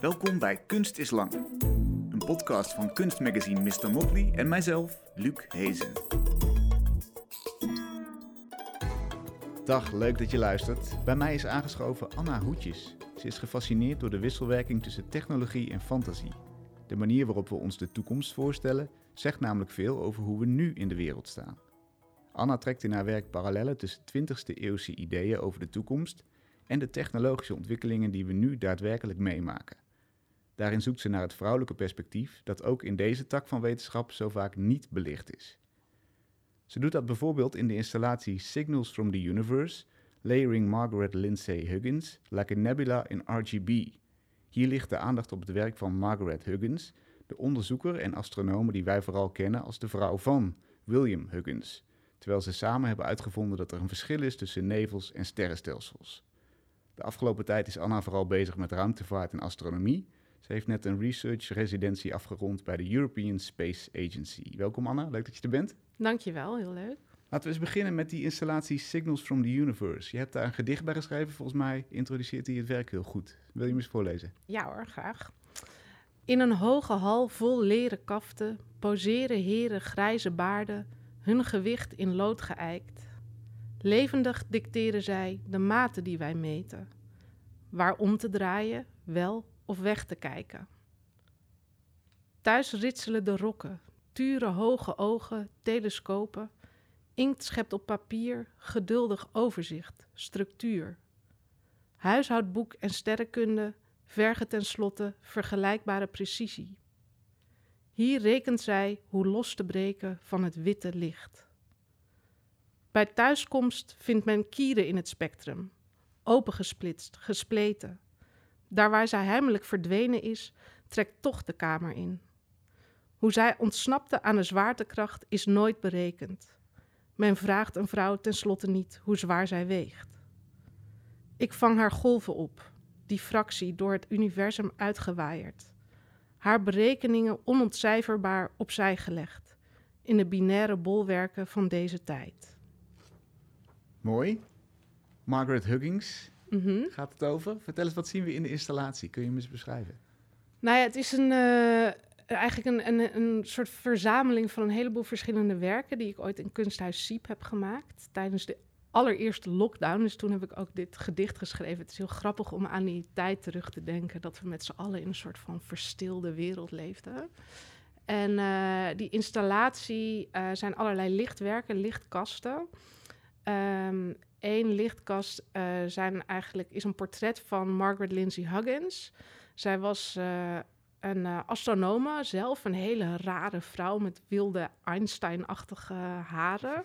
Welkom bij Kunst is Lang, een podcast van kunstmagazine Mr. Motley en mijzelf, Luc Hezen. Dag, leuk dat je luistert. Bij mij is aangeschoven Anna Hoetjes. Ze is gefascineerd door de wisselwerking tussen technologie en fantasie. De manier waarop we ons de toekomst voorstellen zegt namelijk veel over hoe we nu in de wereld staan. Anna trekt in haar werk parallellen tussen 20e eeuwse ideeën over de toekomst en de technologische ontwikkelingen die we nu daadwerkelijk meemaken. Daarin zoekt ze naar het vrouwelijke perspectief dat ook in deze tak van wetenschap zo vaak niet belicht is. Ze doet dat bijvoorbeeld in de installatie Signals from the Universe, layering Margaret Lindsay Huggins like a nebula in RGB. Hier ligt de aandacht op het werk van Margaret Huggins, de onderzoeker en astronome die wij vooral kennen als de vrouw van William Huggins, terwijl ze samen hebben uitgevonden dat er een verschil is tussen nevels en sterrenstelsels. De afgelopen tijd is Anna vooral bezig met ruimtevaart en astronomie. Ze heeft net een research residentie afgerond bij de European Space Agency. Welkom Anna, leuk dat je er bent. Dankjewel, heel leuk. Laten we eens beginnen met die installatie Signals from the Universe. Je hebt daar een gedicht bij geschreven, volgens mij introduceert hij het werk heel goed. Wil je hem eens voorlezen? Ja hoor, graag. In een hoge hal vol leren kaften poseren heren grijze baarden, hun gewicht in lood geëikt. Levendig dicteren zij de maten die wij meten, waar om te draaien, wel of weg te kijken. Thuis ritselen de rokken, turen hoge ogen, telescopen. Inkt schept op papier, geduldig overzicht, structuur. Huishoudboek en sterrenkunde vergen tenslotte vergelijkbare precisie. Hier rekent zij hoe los te breken van het witte licht. Bij thuiskomst vindt men kieren in het spectrum, opengesplitst, gespleten. Daar waar zij heimelijk verdwenen is, trekt toch de kamer in. Hoe zij ontsnapte aan de zwaartekracht is nooit berekend. Men vraagt een vrouw tenslotte niet hoe zwaar zij weegt. Ik vang haar golven op, die fractie door het universum uitgewaaierd. Haar berekeningen onontcijferbaar opzij gelegd, in de binaire bolwerken van deze tijd. Mooi. Margaret Huggins Mhm. gaat het over. Vertel eens, wat zien we in de installatie? Kun je hem eens beschrijven? Nou ja, het is een, eh, eigenlijk een, een, een soort verzameling van een heleboel verschillende werken die ik ooit in Kunsthuis Siep heb gemaakt tijdens de allereerste lockdown. Dus toen heb ik ook dit gedicht geschreven. Het is heel grappig om aan die tijd terug te denken dat we met z'n allen in een soort van verstilde wereld leefden. En eh, die installatie eh, zijn allerlei lichtwerken, lichtkasten. Eén lichtkast eh, zijn eigenlijk, is een portret van Margaret Lindsay Huggins. Zij was eh, een eh, astronome zelf, een hele rare vrouw met wilde Einstein-achtige haren.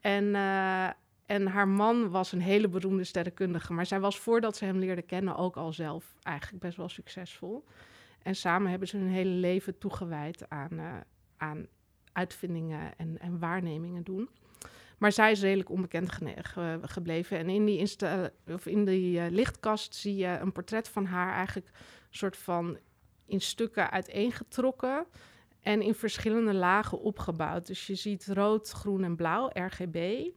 En, en haar man was een hele beroemde sterrenkundige. Maar zij was voordat ze hem leerde kennen ook al zelf eigenlijk best wel succesvol. En samen hebben ze hun hele leven toegewijd aan, aan uitvindingen en, en waarnemingen doen. Maar zij is redelijk onbekend gebleven. En in die, of in die eh, lichtkast zie je een portret van haar eigenlijk soort van in stukken uiteengetrokken en in verschillende lagen opgebouwd. Dus je ziet rood, groen en blauw, RGB.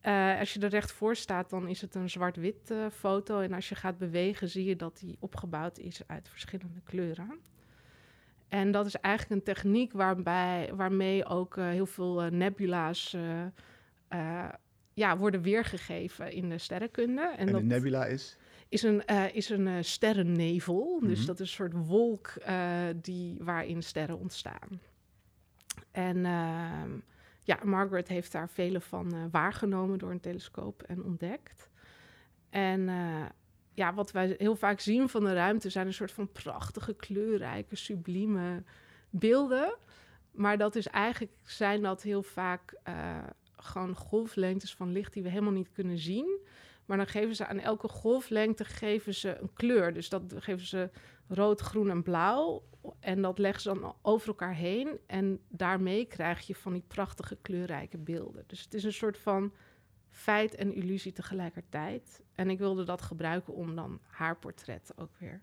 Eh, als je er recht voor staat, dan is het een zwart-wit eh, foto. En als je gaat bewegen, zie je dat die opgebouwd is uit verschillende kleuren. En dat is eigenlijk een techniek waarbij, waarmee ook heel veel nebula's eh, ja, worden weergegeven in de sterrenkunde. En, En, dat nebula is? is een, eh, is een eh, sterrennevel. Dus Mhm. dat is een soort wolk die, waarin sterren ontstaan. En ehm, ja, Margaret heeft daar vele van waargenomen door een telescoop en ontdekt. En ja, wat wij heel vaak zien van de ruimte zijn een soort van prachtige, kleurrijke, sublieme beelden. Maar dat is eigenlijk, zijn dat heel vaak gewoon golflengtes van licht die we helemaal niet kunnen zien. Maar dan geven ze aan elke golflengte geven ze een kleur. Dus dat geven ze rood, groen en blauw. En dat leggen ze dan over elkaar heen. En daarmee krijg je van die prachtige kleurrijke beelden. Dus het is een soort van feit en illusie tegelijkertijd. En ik wilde dat gebruiken om dan haar portret ook weer,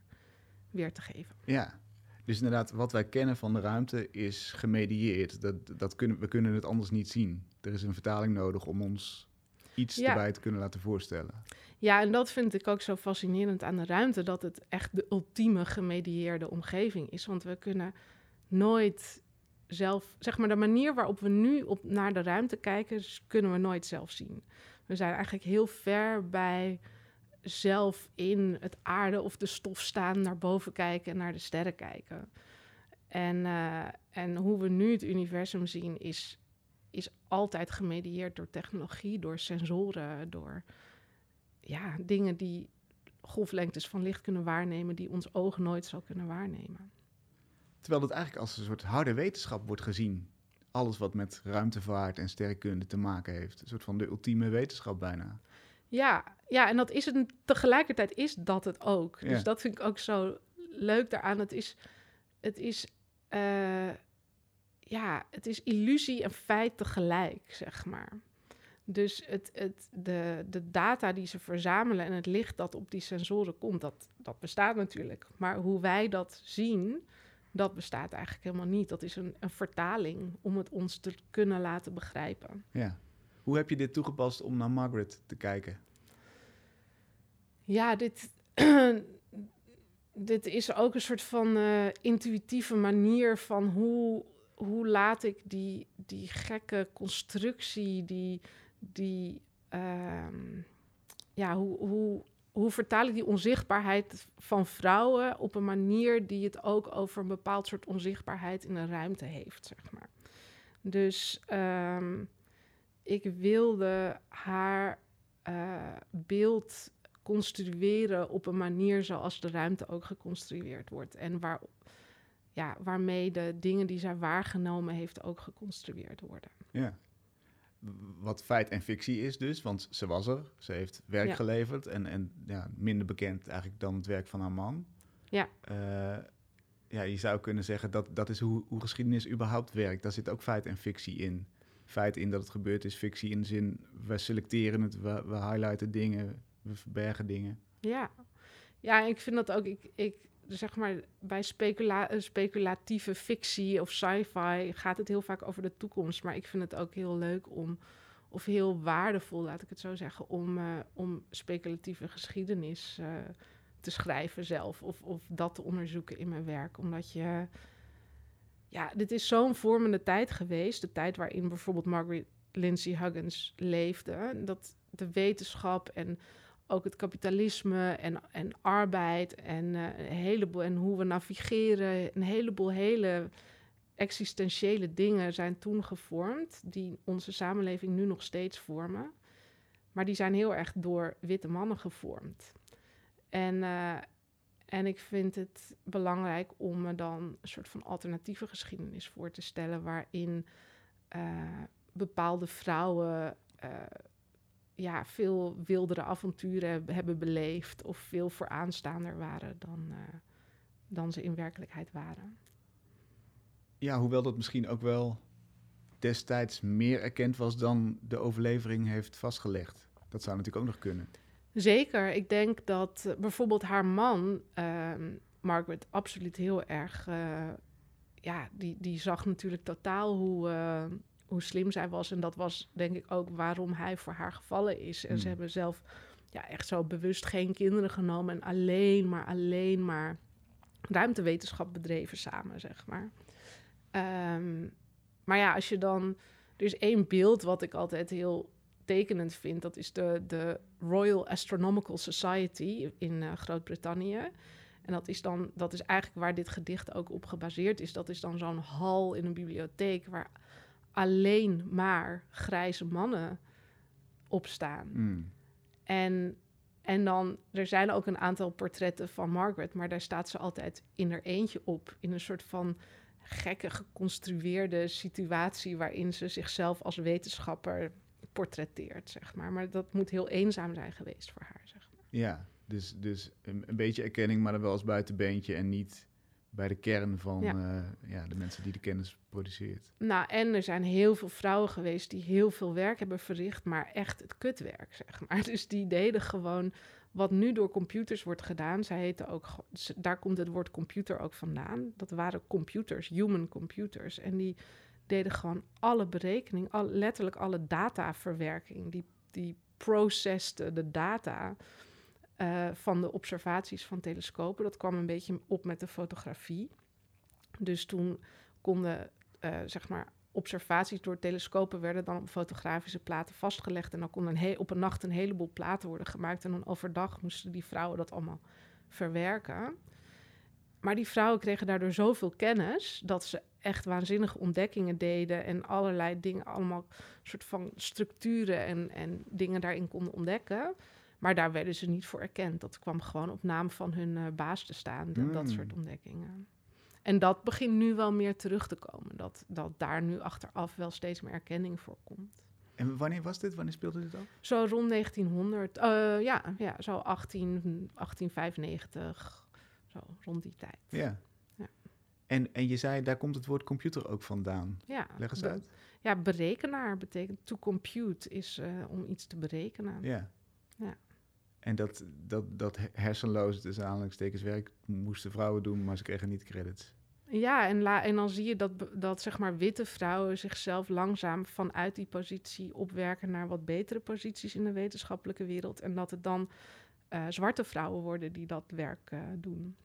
weer te geven. Ja. Dus inderdaad, wat wij kennen van de ruimte is gemedieerd. Dat, dat kunnen, we kunnen het anders niet zien. Er is een vertaling nodig om ons iets Ja. erbij te kunnen laten voorstellen. Ja, en dat vind ik ook zo fascinerend aan de ruimte, dat het echt de ultieme gemedieerde omgeving is. Want we kunnen nooit zelf, zeg maar, de manier waarop we nu op, naar de ruimte kijken, kunnen we nooit zelf zien. We zijn eigenlijk heel ver bij zelf in het aarde of de stof staan, naar boven kijken en naar de sterren kijken. En, eh, en hoe we nu het universum zien, is, is altijd gemedieerd door technologie, door sensoren, door ja, dingen die golflengtes van licht kunnen waarnemen, die ons oog nooit zal kunnen waarnemen. Terwijl het eigenlijk als een soort harde wetenschap wordt gezien. Alles wat met ruimtevaart en sterrenkunde te maken heeft. Een soort van de ultieme wetenschap bijna. Ja, ja, en dat is het. Tegelijkertijd is dat het ook. Ja. Dus dat vind ik ook zo leuk daaraan. Het is, het is, eh, ja, het is illusie en feit tegelijk, zeg maar. Dus het, het, de, de data die ze verzamelen en het licht dat op die sensoren komt, dat, dat bestaat natuurlijk. Maar hoe wij dat zien, dat bestaat eigenlijk helemaal niet. Dat is een, een vertaling om het ons te kunnen laten begrijpen. Ja. Hoe heb je dit toegepast om naar Margaret te kijken? Ja, dit, dit is ook een soort van eh, intuïtieve manier van hoe, hoe laat ik die, die gekke constructie, die, die ehm, ja, hoe, hoe, hoe vertaal ik die onzichtbaarheid van vrouwen op een manier die het ook over een bepaald soort onzichtbaarheid in de ruimte heeft, zeg maar. Dus ehm, ik wilde haar eh, beeld construeren op een manier zoals de ruimte ook geconstrueerd wordt. En waar, ja, waarmee de dingen die zij waargenomen heeft ook geconstrueerd worden. Ja. Wat feit en fictie is dus, want ze was er. Ze heeft werk Ja. geleverd en, en ja, minder bekend eigenlijk dan het werk van haar man. Ja. Eh, ja, je zou kunnen zeggen dat dat is hoe, hoe geschiedenis überhaupt werkt. Daar zit ook feit en fictie in. Feit in dat het gebeurd is, fictie in de zin, we selecteren het, we, we highlighten dingen, we verbergen dingen. Ja, ja ik vind dat ook. Ik, ik, zeg maar, bij specula speculatieve fictie of sci-fi gaat het heel vaak over de toekomst. Maar ik vind het ook heel leuk om, of heel waardevol, laat ik het zo zeggen, om, eh, om speculatieve geschiedenis eh, te schrijven zelf. Of, of dat te onderzoeken in mijn werk. Omdat je. Ja, dit is zo'n vormende tijd geweest. De tijd waarin bijvoorbeeld Margaret Lindsay Huggins leefde. Dat de wetenschap en ook het kapitalisme en, en arbeid en eh, een heleboel en hoe we navigeren, een heleboel hele existentiële dingen zijn toen gevormd die onze samenleving nu nog steeds vormen, maar die zijn heel erg door witte mannen gevormd. En, eh, en ik vind het belangrijk om me dan een soort van alternatieve geschiedenis voor te stellen waarin eh, bepaalde vrouwen eh, ja, veel wildere avonturen heb- hebben beleefd of veel vooraanstaander waren dan, eh, dan ze in werkelijkheid waren. Ja, hoewel dat misschien ook wel destijds meer erkend was dan de overlevering heeft vastgelegd. Dat zou natuurlijk ook nog kunnen. Zeker, ik denk dat eh, bijvoorbeeld haar man, ehm, Margaret, absoluut heel erg, eh, ja, die, die zag natuurlijk totaal hoe, eh, hoe slim zij was. En dat was denk ik ook waarom hij voor haar gevallen is. En ze Hmm. hebben zelf ja, echt zo bewust geen kinderen genomen en alleen maar, alleen maar ruimtewetenschap bedreven samen, zeg maar. Ehm, maar ja, als je dan... Er is één beeld wat ik altijd heel tekenend vind. Dat is de, de Royal Astronomical Society in eh, Groot-Brittannië. En dat is dan, dat is eigenlijk waar dit gedicht ook op gebaseerd is. Dat is dan zo'n hal in een bibliotheek waar alleen maar grijze mannen op staan. Mm. En, en dan, er zijn ook een aantal portretten van Margaret, maar daar staat ze altijd in haar eentje op. In een soort van gekke geconstrueerde situatie waarin ze zichzelf als wetenschapper portretteert, zeg maar. Maar dat moet heel eenzaam zijn geweest voor haar, zeg maar. Ja, dus, dus een, een beetje erkenning, maar dan wel als buitenbeentje en niet bij de kern van Ja. ja. ja, de mensen die de kennis produceert. Nou, en er zijn heel veel vrouwen geweest die heel veel werk hebben verricht, maar echt het kutwerk, zeg maar. Dus die deden gewoon wat nu door computers wordt gedaan. Zij heten ook, daar komt het woord computer ook vandaan. Dat waren computers, human computers. En die deden gewoon alle berekening, letterlijk alle dataverwerking. Die, die processed de data eh, van de observaties van telescopen. Dat kwam een beetje op met de fotografie. Dus toen konden uh, zeg maar observaties door telescopen werden dan op fotografische platen vastgelegd. En dan kon een op een nacht een heleboel platen worden gemaakt. En dan overdag moesten die vrouwen dat allemaal verwerken. Maar die vrouwen kregen daardoor zoveel kennis dat ze echt waanzinnige ontdekkingen deden en allerlei dingen, allemaal soort van structuren en, en dingen daarin konden ontdekken. Maar daar werden ze niet voor erkend. Dat kwam gewoon op naam van hun uh, baas te staan, dat hmm. soort ontdekkingen. En dat begint nu wel meer terug te komen. Dat, dat daar nu achteraf wel steeds meer erkenning voor komt. En wanneer was dit? Wanneer speelde dit al? Zo rond 1900. Uh, ja, ja, zo 18, 1895. Zo rond die tijd. Ja. ja. En, en je zei, daar komt het woord computer ook vandaan. Ja. Leg eens uit. Ja, berekenaar betekent to compute is uh, om iets te berekenen. Ja. ja. En dat, dat, dat hersenloos, dus aanhalingstekens werk, moesten vrouwen doen, maar ze kregen niet credits. Ja, en, la, en dan zie je dat, dat zeg maar witte vrouwen zichzelf langzaam vanuit die positie opwerken naar wat betere posities in de wetenschappelijke wereld. En dat het dan uh, zwarte vrouwen worden die dat werk uh, doen.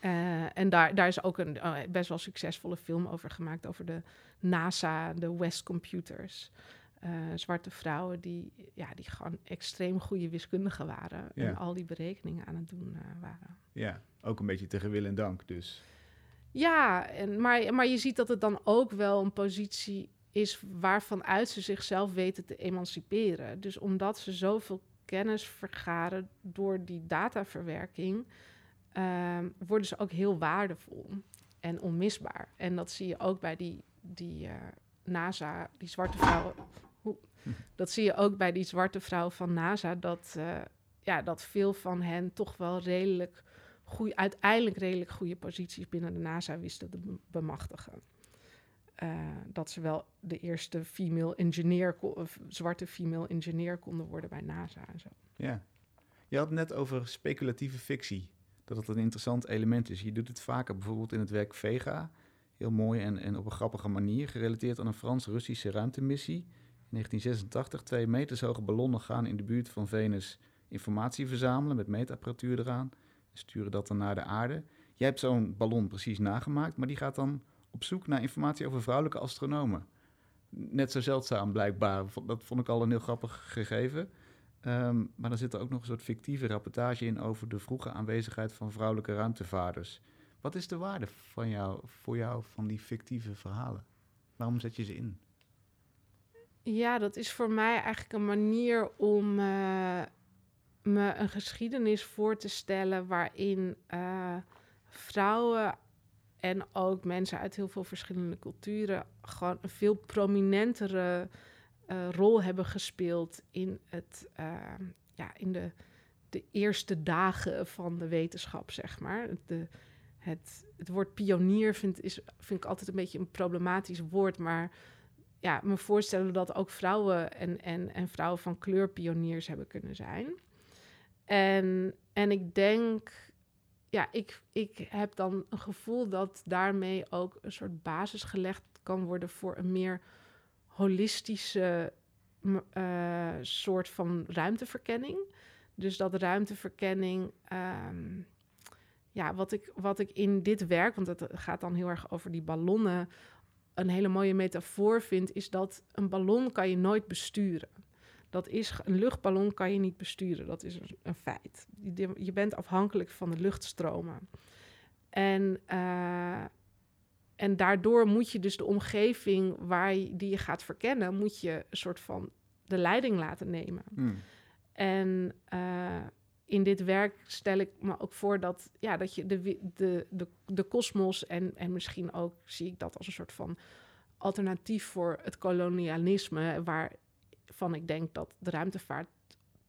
Uh, en daar, daar is ook een best wel succesvolle film over gemaakt, over de NASA, de West Computers. zwarte vrouwen die, ja, die gewoon extreem goede wiskundigen waren. Ja. En al die berekeningen aan het doen waren. Ja, ook een beetje tegen wil en dank dus. Ja, en, maar, maar je ziet dat het dan ook wel een positie is waarvan uit ze zichzelf weten te emanciperen. Dus omdat ze zoveel kennis vergaren door die dataverwerking, uh, worden ze ook heel waardevol en onmisbaar. En dat zie je ook bij die, die uh, NASA, die zwarte vrouwen. dat zie je ook bij die zwarte vrouw van NASA, dat, uh, ja, dat veel van hen toch wel redelijk goeie, uiteindelijk redelijk goede posities binnen de NASA wisten te bemachtigen. Uh, dat ze wel de eerste female engineer, zwarte female engineer konden worden bij NASA en zo. Ja, je had het net over speculatieve fictie, dat het een interessant element is. Je doet het vaker bijvoorbeeld in het werk Vega, heel mooi en, en op een grappige manier, gerelateerd aan een Frans-Russische ruimtemissie. In 1986, twee meters hoge ballonnen gaan in de buurt van Venus informatie verzamelen met meetapparatuur eraan sturen dat dan naar de aarde. Jij hebt zo'n ballon precies nagemaakt, maar die gaat dan op zoek naar informatie over vrouwelijke astronomen. Net zo zeldzaam blijkbaar. Dat vond ik al een heel grappig gegeven. Um, maar dan zit er ook nog een soort fictieve rapportage in over de vroege aanwezigheid van vrouwelijke ruimtevaarders. Wat is de waarde van jou, voor jou van die fictieve verhalen? Waarom zet je ze in? Ja, dat is voor mij eigenlijk een manier om uh, me een geschiedenis voor te stellen waarin uh, vrouwen en ook mensen uit heel veel verschillende culturen gewoon een veel prominentere uh, rol hebben gespeeld in, het, uh, ja, in de, de eerste dagen van de wetenschap, zeg maar. De, het, het woord pionier vind, is, vind ik altijd een beetje een problematisch woord, maar ja, me voorstellen dat ook vrouwen en, en, en vrouwen van kleur pioniers hebben kunnen zijn. En, en ik denk, ja, ik, ik heb dan een gevoel dat daarmee ook een soort basis gelegd kan worden voor een meer holistische uh, soort van ruimteverkenning. Dus dat ruimteverkenning, um, ja, wat ik, wat ik in dit werk, want het gaat dan heel erg over die ballonnen, een hele mooie metafoor vind, is dat een ballon kan je nooit besturen. Dat is, een luchtballon kan je niet besturen, dat is een feit. Je, je bent afhankelijk van de luchtstromen. En, uh, en daardoor moet je dus de omgeving waar je, die je gaat verkennen, moet je een soort van de leiding laten nemen. Mm. En uh, in dit werk stel ik me ook voor dat, ja, dat je de, de, de, de kosmos en, en misschien ook zie ik dat als een soort van alternatief voor het kolonialisme, waar van ik denk dat de ruimtevaart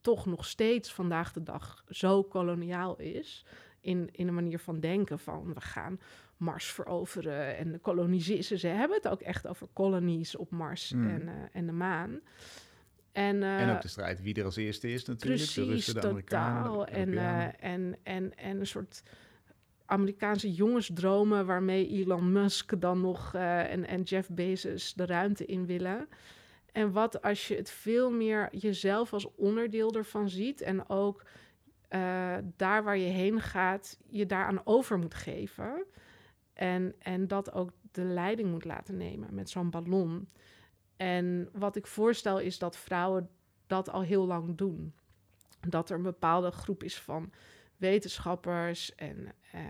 toch nog steeds vandaag de dag zo koloniaal is. In, in een manier van denken van we gaan Mars veroveren en koloniseren. Ze hebben het ook echt over colonies op Mars hmm. en, uh, en de maan. En, uh, en ook de strijd wie er als eerste is natuurlijk. Precies, de Russen, de totaal. En, uh, en, en, en een soort Amerikaanse jongensdromen waarmee Elon Musk dan nog en, en Jeff Bezos de ruimte in willen. En wat als je het veel meer jezelf als onderdeel ervan ziet en ook uh, daar waar je heen gaat, je daaraan over moet geven. En, en dat ook de leiding moet laten nemen met zo'n ballon. En wat ik voorstel is dat vrouwen dat al heel lang doen. Dat er een bepaalde groep is van wetenschappers en, uh,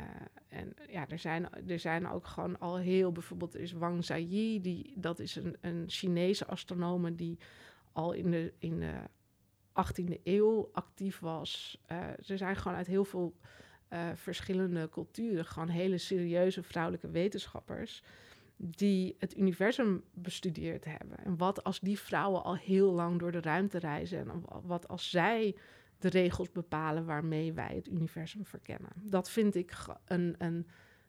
en ja, er zijn, er zijn ook gewoon al heel, bijvoorbeeld er is Wang Zaiyi, die, dat is een, een Chinese astronome die al in de, in de 18e eeuw actief was. Uh, er zijn gewoon uit heel veel uh, verschillende culturen gewoon hele serieuze vrouwelijke wetenschappers die het universum bestudeerd hebben. En wat als die vrouwen al heel lang door de ruimte reizen en wat als zij de regels bepalen waarmee wij het universum verkennen. Dat vind ik een, een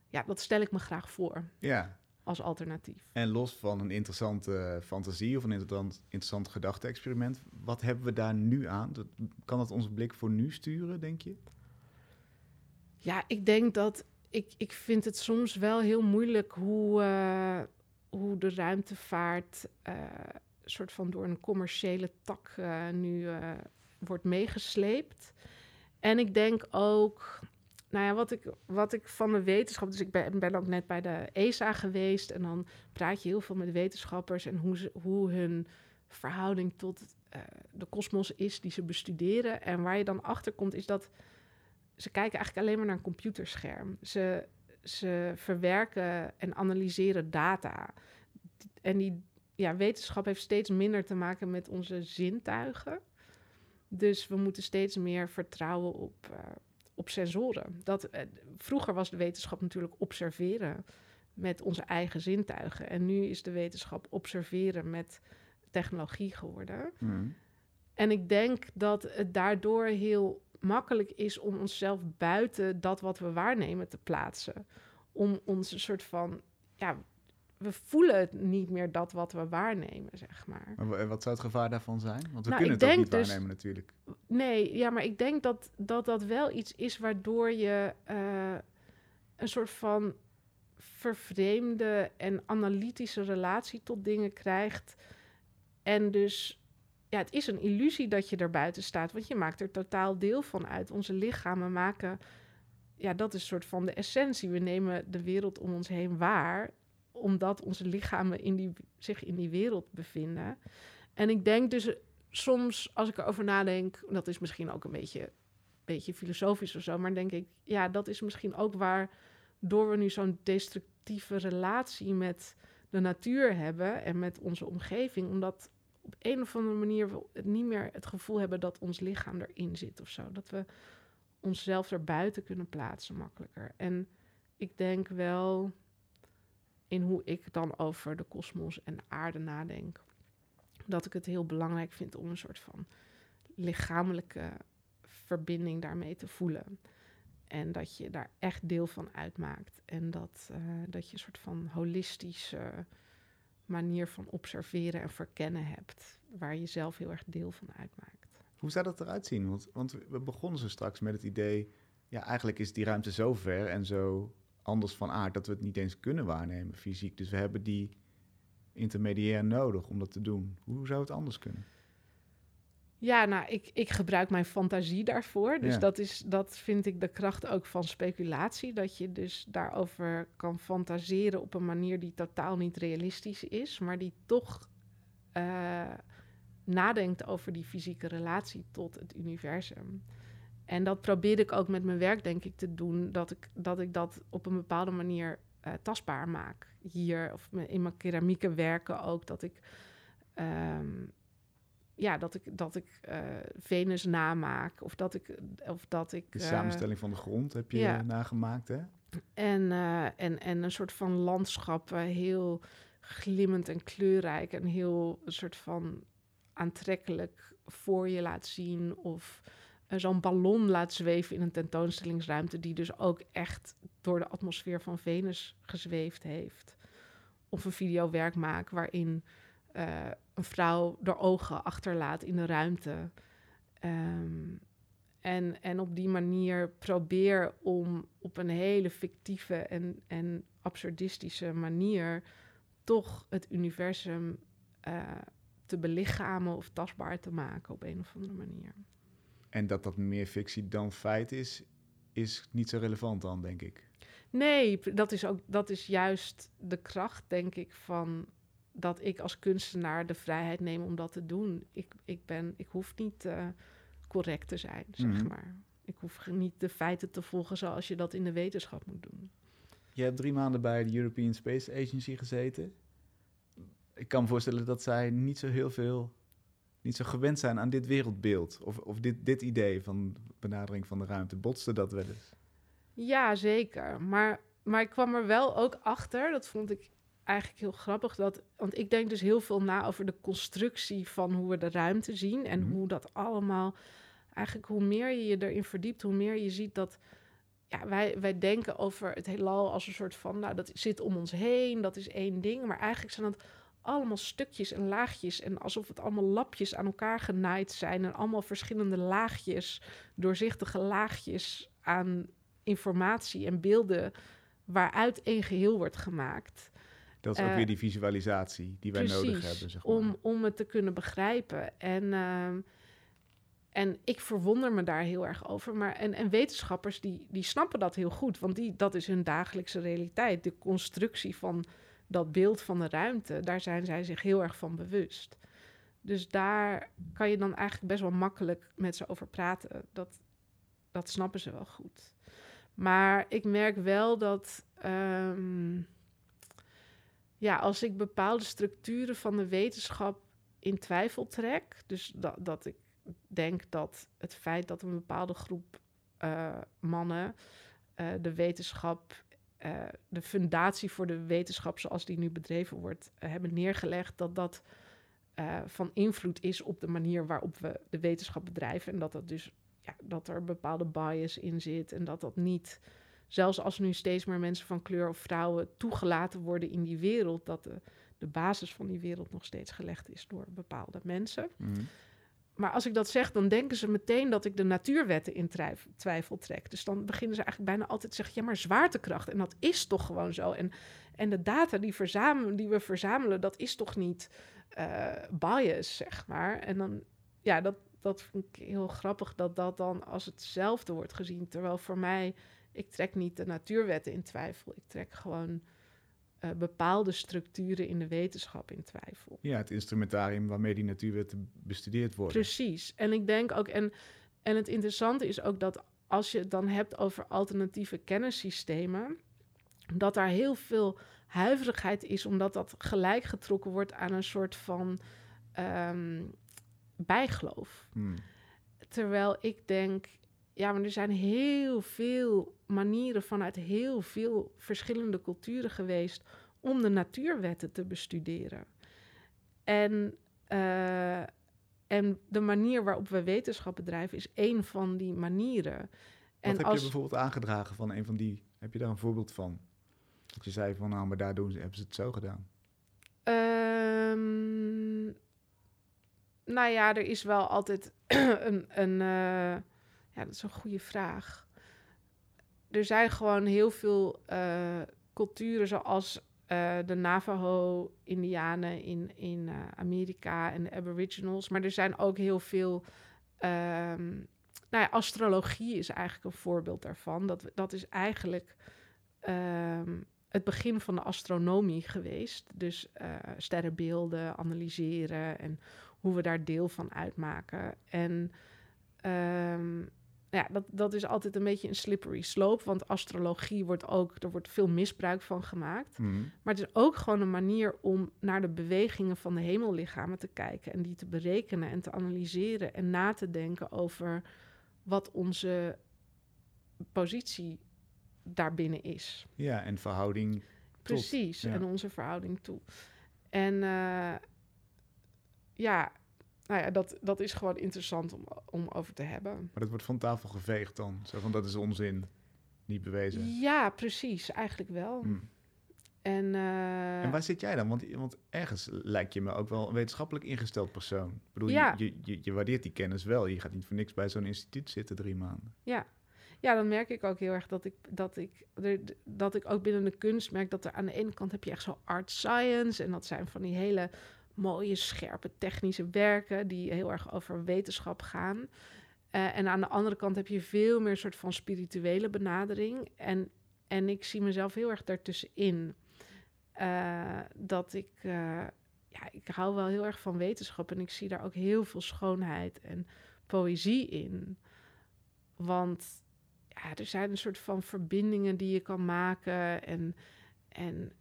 ja, dat stel ik me graag voor. Ja. Als alternatief. En los van een interessante fantasie of een interessant, interessant gedachte-experiment, wat hebben we daar nu aan? Kan dat onze blik voor nu sturen, denk je? Ja, ik denk dat ik, ik vind het soms wel heel moeilijk hoe, uh, hoe de ruimtevaart uh, soort van door een commerciële tak uh, nu wordt meegesleept. En ik denk ook, nou ja, wat ik, wat ik van de wetenschap, dus ik ben, ben ook net bij de ESA geweest en dan praat je heel veel met wetenschappers en hoe, ze, hoe hun verhouding tot uh, de kosmos is die ze bestuderen. En waar je dan achter komt, is dat ze kijken eigenlijk alleen maar naar een computerscherm. Ze, ze verwerken en analyseren data. En die ja, wetenschap heeft steeds minder te maken met onze zintuigen. Dus we moeten steeds meer vertrouwen op, uh, op sensoren. Dat, uh, vroeger was de wetenschap natuurlijk observeren met onze eigen zintuigen. En nu is de wetenschap observeren met technologie geworden. Mm. En ik denk dat het daardoor heel makkelijk is om onszelf buiten dat wat we waarnemen te plaatsen. Om ons een soort van ja, we voelen het niet meer dat wat we waarnemen, zeg maar. maar wat zou het gevaar daarvan zijn? Want we nou, kunnen het ook niet dus, waarnemen natuurlijk. Nee, ja, maar ik denk dat dat, dat wel iets is waardoor je uh, een soort van vervreemde en analytische relatie tot dingen krijgt. En dus, ja, het is een illusie dat je er buiten staat, want je maakt er totaal deel van uit. Onze lichamen maken, ja, dat is een soort van de essentie. We nemen de wereld om ons heen waar omdat onze lichamen in die, zich in die wereld bevinden. En ik denk dus soms, als ik erover nadenk, dat is misschien ook een beetje, beetje filosofisch of zo, maar denk ik, ja, dat is misschien ook waar, door we nu zo'n destructieve relatie met de natuur hebben en met onze omgeving, omdat op een of andere manier we niet meer het gevoel hebben dat ons lichaam erin zit of zo. Dat we onszelf erbuiten kunnen plaatsen makkelijker. En ik denk wel in hoe ik dan over de kosmos en de aarde nadenk. Dat ik het heel belangrijk vind om een soort van lichamelijke verbinding daarmee te voelen. En dat je daar echt deel van uitmaakt. En dat, uh, dat je een soort van holistische manier van observeren en verkennen hebt. Waar je zelf heel erg deel van uitmaakt. Hoe zou dat eruit zien? Want, want we begonnen zo straks met het idee... ja, eigenlijk is die ruimte zo ver en zo anders van aard dat we het niet eens kunnen waarnemen fysiek. Dus we hebben die intermediair nodig om dat te doen. Hoe zou het anders kunnen? Ja, nou, ik, ik gebruik mijn fantasie daarvoor. Dus dat, is, dat vind ik de kracht ook van speculatie. Dat je dus daarover kan fantaseren op een manier die totaal niet realistisch is, maar die toch uh, nadenkt over die fysieke relatie tot het universum. En dat probeer ik ook met mijn werk, denk ik, te doen. Dat ik dat, ik dat op een bepaalde manier uh, tastbaar maak. Hier of in mijn keramieke werken ook. Dat ik, um, ja, dat ik, dat ik uh, Venus namaak. Of dat ik. Of dat ik de uh, samenstelling van de grond heb je nagemaakt, hè? En, en, en een soort van landschap heel glimmend en kleurrijk. En heel een soort van aantrekkelijk voor je laat zien. Of zo'n ballon laat zweven in een tentoonstellingsruimte, die dus ook echt door de atmosfeer van Venus gezweefd heeft. Of een videowerk maak waarin uh, een vrouw de ogen achterlaat in de ruimte. Um, en, en op die manier probeer om op een hele fictieve en, en absurdistische manier toch het universum uh, te belichamen of tastbaar te maken op een of andere manier. En dat dat meer fictie dan feit is, is niet zo relevant dan, denk ik. Nee, dat is ook dat is juist de kracht, denk ik, van dat ik als kunstenaar de vrijheid neem om dat te doen. Ik, ik, ben, ik hoef niet uh, correct te zijn, zeg Mhm. maar. Ik hoef niet de feiten te volgen zoals je dat in de wetenschap moet doen. Je hebt drie maanden bij de European Space Agency gezeten. Ik kan me voorstellen dat zij niet zo heel veel, niet zo gewend zijn aan dit wereldbeeld. Of, of dit, dit idee van benadering van de ruimte. Botste dat wel eens? Ja, zeker. Maar, maar ik kwam er wel ook achter, dat vond ik eigenlijk heel grappig, dat, want ik denk dus heel veel na over de constructie van hoe we de ruimte zien en Mhm. hoe dat allemaal, eigenlijk hoe meer je je erin verdiept, hoe meer je ziet dat, ja, wij, wij denken over het heelal als een soort van, nou, dat zit om ons heen, dat is één ding, maar eigenlijk zijn dat allemaal stukjes en laagjes en alsof het allemaal lapjes aan elkaar genaaid zijn en allemaal verschillende laagjes, doorzichtige laagjes aan informatie en beelden waaruit één geheel wordt gemaakt. Dat is ook Eh, weer die visualisatie die wij nodig hebben. Zeg maar. om, om het te kunnen begrijpen. En, ehm, en ik verwonder me daar heel erg over. Maar, en, en wetenschappers die, die snappen dat heel goed, want die, dat is hun dagelijkse realiteit. De constructie van dat beeld van de ruimte, daar zijn zij zich heel erg van bewust. Dus daar kan je dan eigenlijk best wel makkelijk met ze over praten. Dat, dat snappen ze wel goed. Maar ik merk wel dat. ehm, ja, als ik bepaalde structuren van de wetenschap in twijfel trek, dus dat, dat ik denk dat het feit dat een bepaalde groep eh, mannen eh, de wetenschap, eh, de fundatie voor de wetenschap zoals die nu bedreven wordt, eh, hebben neergelegd, dat dat eh, van invloed is op de manier waarop we de wetenschap bedrijven en dat dat dus ja, dat er bepaalde bias in zit en dat dat niet zelfs als nu steeds meer mensen van kleur of vrouwen toegelaten worden in die wereld, dat de, basis van die wereld nog steeds gelegd is door bepaalde mensen. Mhm. Maar als ik dat zeg, dan denken ze meteen dat ik de natuurwetten in twijf- twijfel trek. Dus dan beginnen ze eigenlijk bijna altijd te zeggen: ja, maar zwaartekracht. En dat is toch gewoon zo. En, en de data die, verzamelen, die we verzamelen, dat is toch niet eh, bias, zeg maar. En dan, ja, dat, dat vind ik heel grappig dat dat dan als hetzelfde wordt gezien. Terwijl voor mij, ik trek niet de natuurwetten in twijfel. Ik trek gewoon eh, bepaalde structuren in de wetenschap in twijfel. Ja, het instrumentarium waarmee die natuurwetten bestudeerd worden. Precies. En ik denk ook, en, en het interessante is ook dat als je het dan hebt over alternatieve kennissystemen, dat daar heel veel huiverigheid is, omdat dat gelijk getrokken wordt aan een soort van ehm, bijgeloof. Hmm. Terwijl ik denk, ja, maar er zijn heel veel manieren vanuit heel veel verschillende culturen geweest om de natuurwetten te bestuderen. En, eh, en de manier waarop we wetenschap bedrijven is één van die manieren. Wat En heb als, je bijvoorbeeld aangedragen van een van die? Heb je daar een voorbeeld van? Dat je zei van, nou, maar daar doen ze, hebben ze het zo gedaan. Ehm, nou ja, er is wel altijd een. een eh, ja, dat is een goede vraag. Er zijn gewoon heel veel eh, culturen, zoals eh, de Navajo-Indianen in, in eh, Amerika en de Aboriginals. Maar er zijn ook heel veel. ehm, nou ja, astrologie is eigenlijk een voorbeeld daarvan. Dat, dat is eigenlijk. ehm, het begin van de astronomie geweest. Dus eh, sterrenbeelden analyseren en hoe we daar deel van uitmaken. En ehm, ja, dat, dat is altijd een beetje een slippery slope, want astrologie wordt ook, er wordt veel misbruik van gemaakt. Hmm. Maar het is ook gewoon een manier om naar de bewegingen van de hemellichamen te kijken en die te berekenen en te analyseren en na te denken over wat onze positie daarbinnen is. Ja, en verhouding. Precies, ja. en onze verhouding toe. En eh, ja, nou ja, dat, dat is gewoon interessant om, om over te hebben. Maar dat wordt van tafel geveegd dan. Zo van, dat is onzin. Niet bewezen. Ja, precies, eigenlijk wel. Hmm. En, eh, En waar zit jij dan? Want, want ergens lijkt je me ook wel een wetenschappelijk ingesteld persoon. Ik bedoel, Ja. je, je, je, waardeert die kennis wel. Je gaat niet voor niks bij zo'n instituut zitten drie maanden. ja. ja, dan merk ik ook heel erg dat ik, dat, ik, dat ik ook binnen de kunst merk dat er aan de ene kant heb je echt zo art science. En dat zijn van die hele mooie, scherpe technische werken die heel erg over wetenschap gaan. Eh, en aan de andere kant heb je veel meer soort van spirituele benadering. En, en ik zie mezelf heel erg daartussenin. Uh, dat ik, uh, ja, ik hou wel heel erg van wetenschap en ik zie daar ook heel veel schoonheid en poëzie in. Want ja, er zijn een soort van verbindingen die je kan maken en, en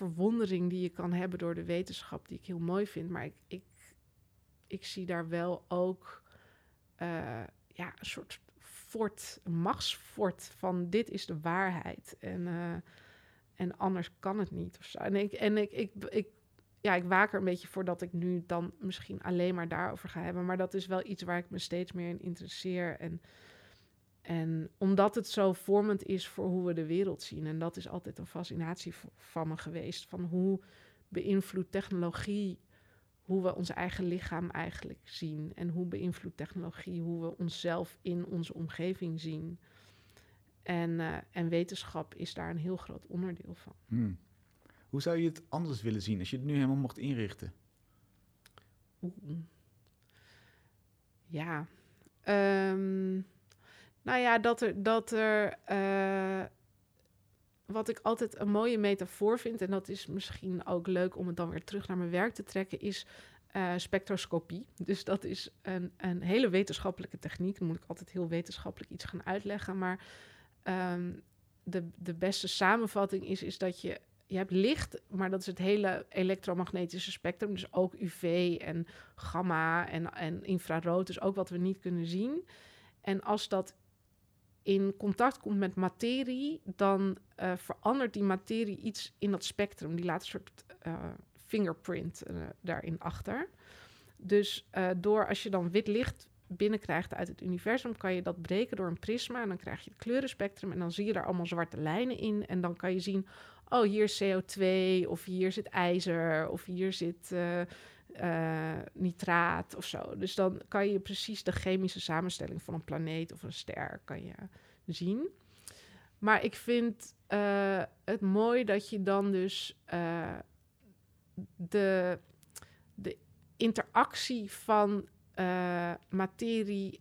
verwondering die je kan hebben door de wetenschap, die ik heel mooi vind. Maar ik, ik, ik zie daar wel ook uh, ja, een soort fort, een machtsfort van dit is de waarheid. En, uh, en anders kan het niet. Of zo. En, ik, en ik, ik, ik, ja, ik waak er een beetje voor dat ik nu dan misschien alleen maar daarover ga hebben. Maar dat is wel iets waar ik me steeds meer in interesseer. En en omdat het zo vormend is voor hoe we de wereld zien. En dat is altijd een fascinatie van me geweest. Van hoe beïnvloedt technologie hoe we ons eigen lichaam eigenlijk zien. En hoe beïnvloedt technologie hoe we onszelf in onze omgeving zien. En, uh, en wetenschap is daar een heel groot onderdeel van. Hmm. Hoe zou je het anders willen zien als je het nu helemaal mocht inrichten? Oeh. Ja. Um, nou ja, dat er. Dat er uh, wat ik altijd een mooie metafoor vind, en dat is misschien ook leuk om het dan weer terug naar mijn werk te trekken, is uh, spectroscopie. Dus dat is een, een hele wetenschappelijke techniek. Dan moet ik altijd heel wetenschappelijk iets gaan uitleggen. Maar um, de, de beste samenvatting is, is dat je je hebt licht, maar dat is het hele elektromagnetische spectrum. Dus ook UV en gamma en, en infrarood. Dus ook wat we niet kunnen zien. En als dat in contact komt met materie, dan uh, verandert die materie iets in dat spectrum. Die laat een soort uh, fingerprint uh, daarin achter. Dus door als je dan wit licht binnenkrijgt uit het universum, kan je dat breken door een prisma. En dan krijg je het kleurenspectrum. En dan zie je daar allemaal zwarte lijnen in. En dan kan je zien: oh, hier is CO2, of hier zit ijzer, of hier zit. Nitraat of zo. Dus dan kan je precies de chemische samenstelling van een planeet of een ster kan je zien. Maar ik vind uh, het mooi dat je dan dus uh, de, de interactie van materie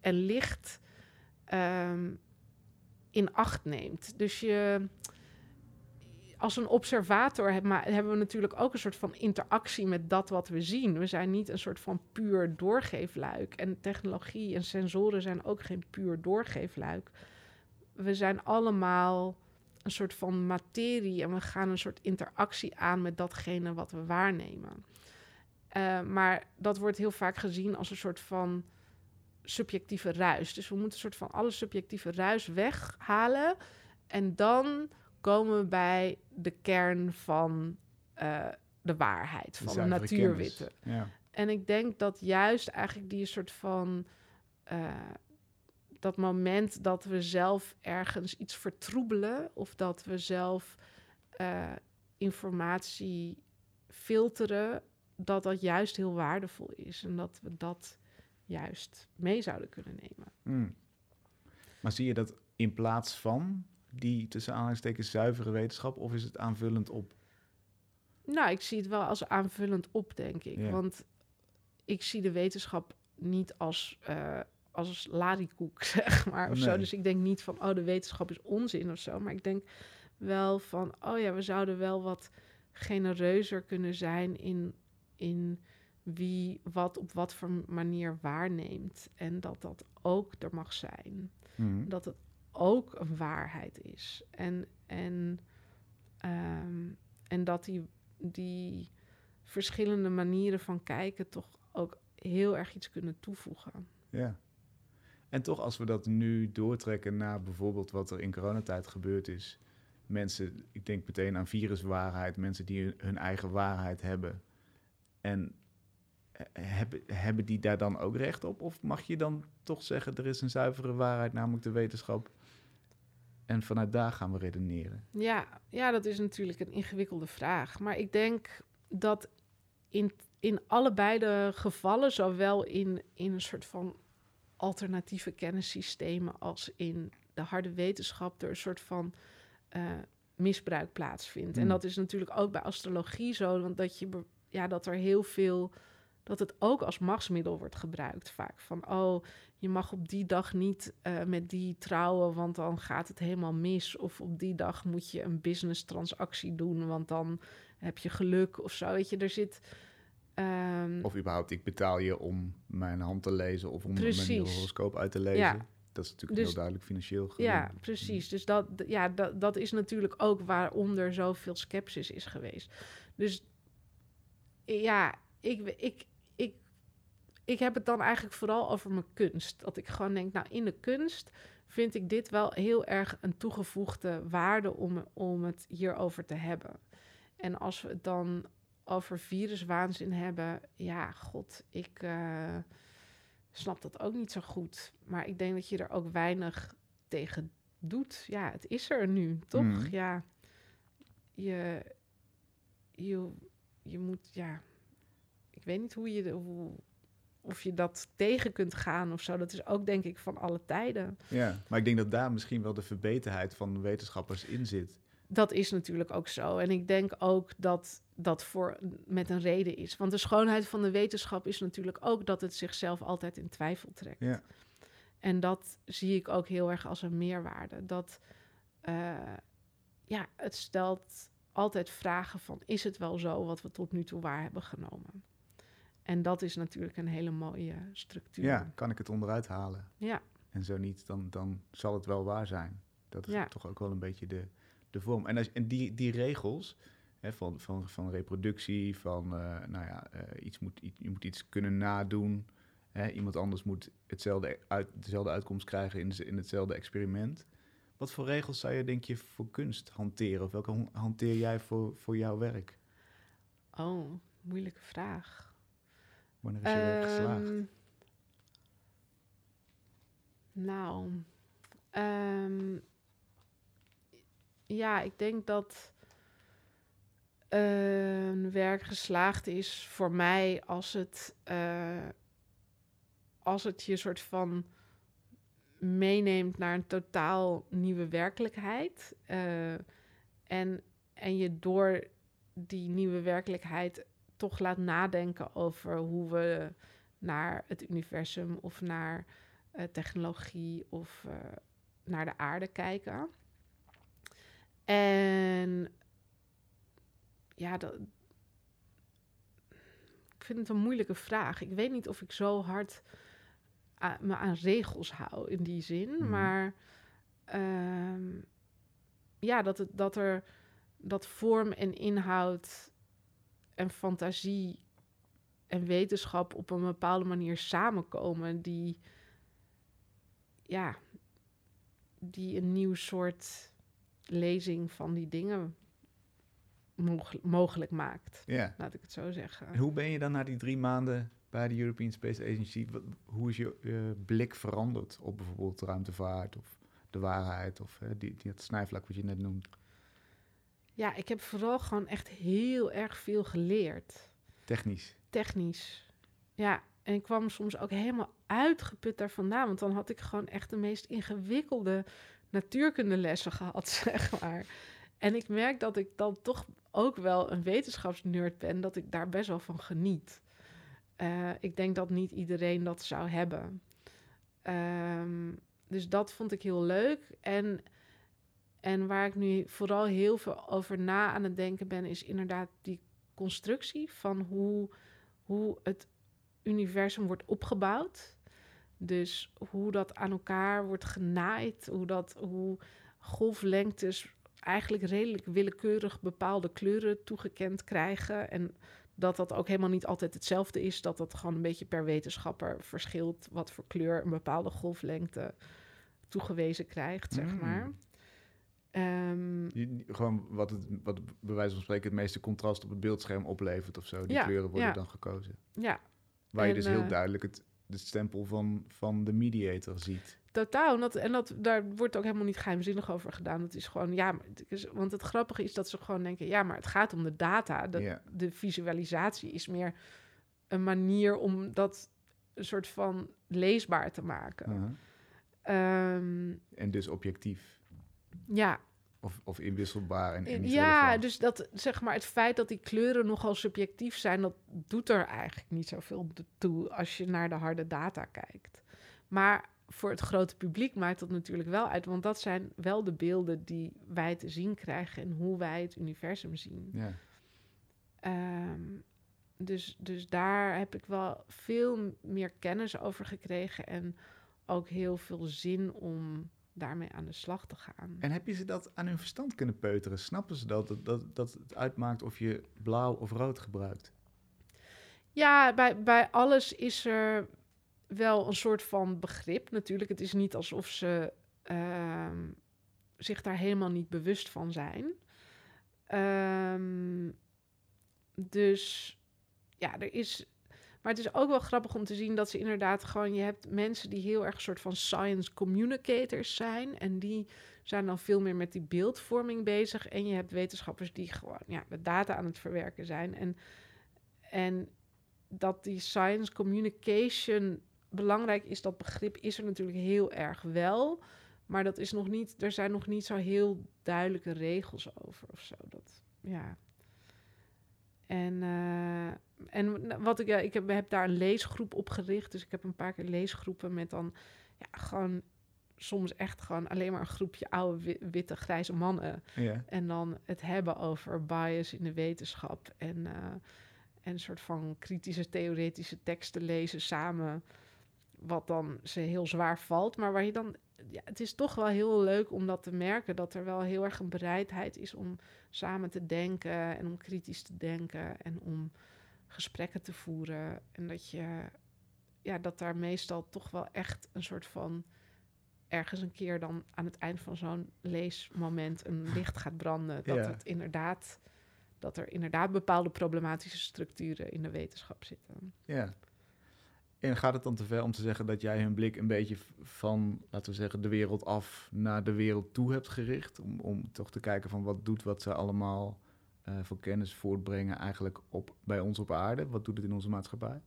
en licht um, in acht neemt. Dus je als een observator hebben we natuurlijk ook een soort van interactie met dat wat we zien. We zijn niet een soort van puur doorgeefluik. En technologie en sensoren zijn ook geen puur doorgeefluik. We zijn allemaal een soort van materie en we gaan een soort interactie aan met datgene wat we waarnemen. Uh, maar dat wordt heel vaak gezien als een soort van subjectieve ruis. Dus we moeten een soort van alle subjectieve ruis weghalen. En dan komen we bij de kern van uh, de waarheid, van de, de natuurwetten. Ja. En ik denk dat juist eigenlijk die soort van uh, dat moment dat we zelf ergens iets vertroebelen of dat we zelf uh, informatie filteren, dat dat juist heel waardevol is en dat we dat juist mee zouden kunnen nemen. Mm. Maar zie je dat in plaats van die tussen aanhalingstekens zuivere wetenschap of is het aanvullend op? Nou, ik zie het wel als aanvullend op, denk ik. Ja. Want ik zie de wetenschap niet als, uh, als larikoek, zeg maar, of Nee. zo. Dus ik denk niet van, oh, de wetenschap is onzin of zo. Maar ik denk wel van, oh ja, we zouden wel wat genereuzer kunnen zijn in, in wie wat op wat voor manier waarneemt. En dat dat ook er mag zijn. Mhm. Dat het ook een waarheid is. En, en, ehm, en dat die, die verschillende manieren van kijken toch ook heel erg iets kunnen toevoegen. Ja. En toch, als we dat nu doortrekken naar bijvoorbeeld wat er in coronatijd gebeurd is. Mensen, ik denk meteen aan viruswaarheid, mensen die hun, eigen waarheid hebben. En eh, hebben, hebben die daar dan ook recht op? Of mag je dan toch zeggen, er is een zuivere waarheid, namelijk de wetenschap. En vanuit daar gaan we redeneren. Ja, ja, dat is natuurlijk een ingewikkelde vraag. Maar ik denk dat in, in allebei de gevallen, zowel in, in een soort van alternatieve kennissystemen als in de harde wetenschap, er een soort van uh, misbruik plaatsvindt. Mm. En dat is natuurlijk ook bij astrologie zo, want dat je, ja, dat er heel veel, dat het ook als machtsmiddel wordt gebruikt vaak. Van, oh, je mag op die dag niet uh, met die trouwen, want dan gaat het helemaal mis. Of op die dag moet je een business transactie doen, want dan heb je geluk of zo. Weet je, er zit... Um, of überhaupt, ik betaal je om mijn hand te lezen of om precies. mijn horoscoop uit te lezen. Ja. Dat is natuurlijk dus, heel duidelijk financieel. Ja, precies. Dus dat, ja, dat, dat is natuurlijk ook waaronder zoveel sceptisch is geweest. Dus ja, ik, ik, ik, heb het dan eigenlijk vooral over mijn kunst. Dat ik gewoon denk, nou, in de kunst vind ik dit wel heel erg een toegevoegde waarde om, om het hierover te hebben. En als we het dan over viruswaanzin hebben, ja, god, ik uh, snap dat ook niet zo goed. Maar ik denk dat je er ook weinig tegen doet. Ja, het is er nu, toch? Mm. Ja, je, je, je moet, ja, ik weet niet hoe je, hoe, of je dat tegen kunt gaan of zo. Dat is ook, denk ik, van alle tijden. Ja, maar ik denk dat daar misschien wel de verbeterheid van wetenschappers in zit. Dat is natuurlijk ook zo. En ik denk ook dat dat voor met een reden is. Want de schoonheid van de wetenschap is natuurlijk ook dat het zichzelf altijd in twijfel trekt. Ja. En dat zie ik ook heel erg als een meerwaarde. Dat uh, ja, het stelt altijd vragen van is het wel zo wat we tot nu toe waar hebben genomen? En dat is natuurlijk een hele mooie structuur. Ja, kan ik het onderuit halen? Ja. En zo niet, dan, dan zal het wel waar zijn. Dat is toch ook wel een beetje de, de vorm. En, als, en die, die regels hè, van, van, van reproductie, van uh, nou ja, uh, iets moet, je moet iets kunnen nadoen. Hè, iemand anders moet hetzelfde uit, dezelfde uitkomst krijgen in, in hetzelfde experiment. Wat voor regels zou je, denk je, voor kunst hanteren? Of welke hanteer jij voor, voor jouw werk? Oh, moeilijke vraag. Wanneer is je werk geslaagd? Ehm, nou, um, ja, ik denk dat een werk geslaagd is voor mij als het, uh, als het je soort van meeneemt naar een totaal nieuwe werkelijkheid. Uh, en, en je door die nieuwe werkelijkheid toch laat nadenken over hoe we naar het universum of naar uh, technologie of uh, naar de aarde kijken. En ja, dat, ik vind het een moeilijke vraag. Ik weet niet of ik zo hard me aan regels hou in die zin. Mhm. Maar uh, ja, dat, het, dat er dat vorm en inhoud en fantasie en wetenschap op een bepaalde manier samenkomen, die ja, die een nieuw soort lezing van die dingen mogelijk maakt. Ja. Laat ik het zo zeggen. En hoe ben je dan na die drie maanden bij de European Space Agency, hoe is je uh, blik veranderd op bijvoorbeeld ruimtevaart of de waarheid of uh, die, die, het snijvlak wat je net noemt? Ja, ik heb vooral gewoon echt heel erg veel geleerd. Technisch? Technisch, ja. En ik kwam soms ook helemaal uitgeput daar vandaan, want dan had ik gewoon echt de meest ingewikkelde natuurkundelessen gehad, zeg maar. En ik merk dat ik dan toch ook wel een wetenschapsnerd ben, dat ik daar best wel van geniet. Uh, ik denk dat niet iedereen dat zou hebben. Um, dus dat vond ik heel leuk. En, en waar ik nu vooral heel veel over na aan het denken ben, is inderdaad die constructie van hoe, hoe het universum wordt opgebouwd. Dus hoe dat aan elkaar wordt genaaid, hoe, dat, hoe golflengtes eigenlijk redelijk willekeurig bepaalde kleuren toegekend krijgen. En dat dat ook helemaal niet altijd hetzelfde is. Dat dat gewoon een beetje per wetenschapper verschilt wat voor kleur een bepaalde golflengte toegewezen krijgt, zeg mm. Um, gewoon wat het, wat bij wijze van spreken het meeste contrast op het beeldscherm oplevert of zo. Die kleuren worden dan gekozen. Ja. Waar je dus heel uh, duidelijk het, de stempel van, van de mediator ziet. Totaal. En, dat, en dat, daar wordt ook helemaal niet geheimzinnig over gedaan. Het is gewoon, ja, want het grappige is dat ze gewoon denken, ja, maar het gaat om de data. De, de visualisatie is meer een manier om dat een soort van leesbaar te maken. Ehm, en dus objectief. Ja, Of, of inwisselbaar en, en Ja, dus dat, zeg maar, het feit dat die kleuren nogal subjectief zijn, dat doet er eigenlijk niet zoveel toe als je naar de harde data kijkt. Maar voor het grote publiek maakt dat natuurlijk wel uit, want dat zijn wel de beelden die wij te zien krijgen en hoe wij het universum zien. Ja. Ehm, dus, dus daar heb ik wel veel meer kennis over gekregen en ook heel veel zin om daarmee aan de slag te gaan. En heb je ze dat aan hun verstand kunnen peuteren? Snappen ze dat, dat, dat, dat het uitmaakt of je blauw of rood gebruikt? Ja, bij, bij alles is er wel een soort van begrip natuurlijk. Het is niet alsof ze ehm, zich daar helemaal niet bewust van zijn. Ehm, dus ja, er is. Maar het is ook wel grappig om te zien dat ze inderdaad gewoon. Je hebt mensen die heel erg een soort van science communicators zijn. En die zijn dan veel meer met die beeldvorming bezig. En je hebt wetenschappers die gewoon ja, de data aan het verwerken zijn. En, en dat die science communication belangrijk is, dat begrip is er natuurlijk heel erg wel. Maar dat is nog niet, er zijn nog niet zo heel duidelijke regels over of zo. Dat, ja. En, uh, en wat ik, ja, ik heb, heb daar een leesgroep op gericht. Dus ik heb een paar keer leesgroepen met dan ja, gewoon soms echt gewoon alleen maar een groepje oude witte grijze mannen. Ja. En dan het hebben over bias in de wetenschap en, uh, en een soort van kritische theoretische teksten lezen samen. Wat dan ze heel zwaar valt, maar waar je dan ja, het is toch wel heel leuk om dat te merken. Dat er wel heel erg een bereidheid is om samen te denken en om kritisch te denken en om gesprekken te voeren. En dat je, ja, dat daar meestal toch wel echt een soort van ergens een keer dan aan het eind van zo'n leesmoment een licht gaat branden. Dat het inderdaad, dat er inderdaad bepaalde problematische structuren in de wetenschap zitten. Ja. En gaat het dan te ver om te zeggen dat jij hun blik een beetje van, laten we zeggen, de wereld af naar de wereld toe hebt gericht? Om, om toch te kijken van wat doet wat ze allemaal uh, voor kennis voortbrengen eigenlijk op, bij ons op aarde? Wat doet het in onze maatschappij?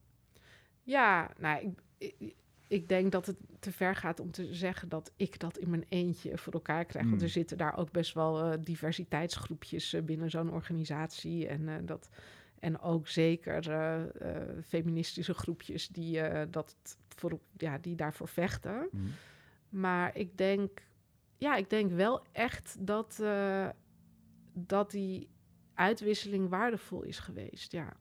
Ja, nou, ik, ik, ik denk dat het te ver gaat om te zeggen dat ik dat in mijn eentje voor elkaar krijg. Want er hmm. zitten daar ook best wel uh, diversiteitsgroepjes uh, binnen zo'n organisatie. En dat en ook zeker uh, feministische groepjes die, uh, dat voor, ja, die daarvoor vechten. Mhm. Maar ik denk, ja, ik denk wel echt dat, dat die uitwisseling waardevol is geweest. Ja.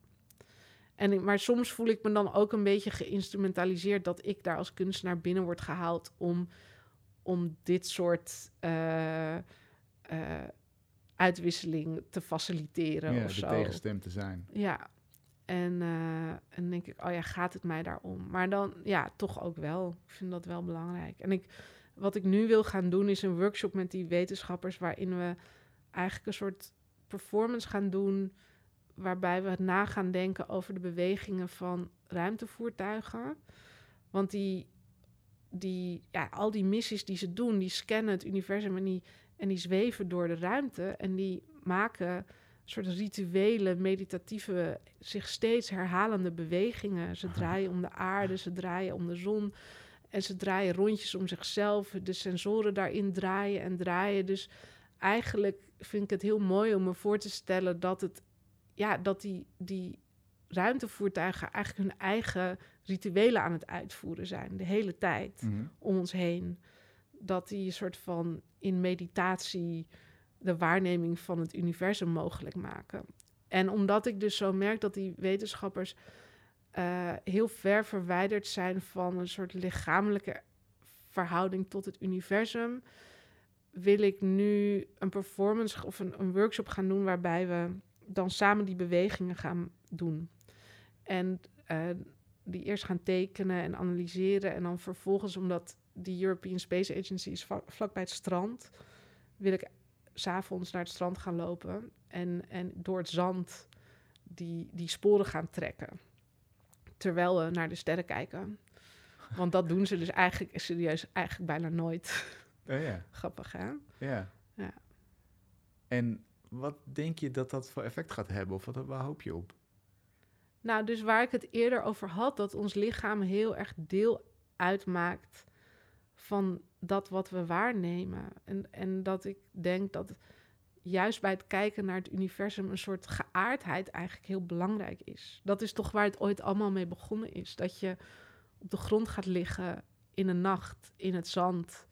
En maar soms voel ik me dan ook een beetje geïnstrumentaliseerd dat ik daar als kunstenaar binnen word gehaald om, om dit soort uitwisseling te faciliteren ja, of zo. de tegenstem te zijn. Ja. En, uh, en denk ik, oh ja, gaat het mij daarom? Maar dan, ja, toch ook wel. Ik vind dat wel belangrijk. En ik, wat ik nu wil gaan doen, is een workshop met die wetenschappers... waarin we eigenlijk een soort performance gaan doen... waarbij we na gaan denken over de bewegingen van ruimtevoertuigen. Want die, die, ja, al die missies die ze doen, die scannen het universum... en die en die zweven door de ruimte en die maken soort rituele, meditatieve, zich steeds herhalende bewegingen. Ze draaien om de aarde, ze draaien om de zon. En ze draaien rondjes om zichzelf. De sensoren daarin draaien en draaien. Dus eigenlijk vind ik het heel mooi om me voor te stellen dat het, ja, dat die, die ruimtevoertuigen eigenlijk hun eigen rituelen aan het uitvoeren zijn, de hele tijd Mhm. om ons heen. Dat die een soort van in meditatie de waarneming van het universum mogelijk maken. En omdat ik dus zo merk dat die wetenschappers eh, heel ver verwijderd zijn van een soort lichamelijke verhouding tot het universum, wil ik nu een performance of een, een workshop gaan doen waarbij we dan samen die bewegingen gaan doen. En eh, die eerst gaan tekenen en analyseren en dan vervolgens, omdat die European Space Agency is vlakbij het strand, wil ik s'avonds naar het strand gaan lopen en, en door het zand die, die sporen gaan trekken. Terwijl we naar de sterren kijken. Want dat doen ze dus eigenlijk serieus eigenlijk bijna nooit. Oh ja, Grappig, hè? ja. Ja. En wat denk je dat dat voor effect gaat hebben? Of wat, waar hoop je op? Nou, dus waar ik het eerder over had, dat ons lichaam heel erg deel uitmaakt van dat wat we waarnemen. En, en dat ik denk dat juist bij het kijken naar het universum een soort geaardheid eigenlijk heel belangrijk is. Dat is toch waar het ooit allemaal mee begonnen is. Dat je op de grond gaat liggen in de nacht, in het zand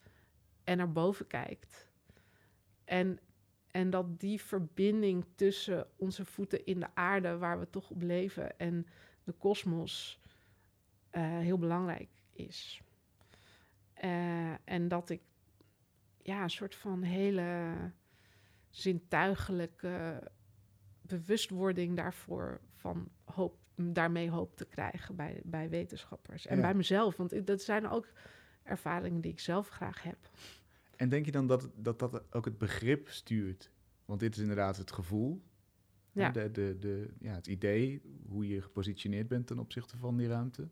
en naar boven kijkt. En, en dat die verbinding tussen onze voeten in de aarde, waar we toch op leven, en de kosmos uh, heel belangrijk is. Uh, en dat ik ja, een soort van hele zintuigelijke bewustwording daarvoor van hoop, daarmee hoop te krijgen bij, bij wetenschappers. En bij mezelf, want dat zijn ook ervaringen die ik zelf graag heb. En denk je dan dat dat, dat ook het begrip stuurt? Want dit is inderdaad het gevoel, ja. De, de, de, ja, het idee, hoe je gepositioneerd bent ten opzichte van die ruimte.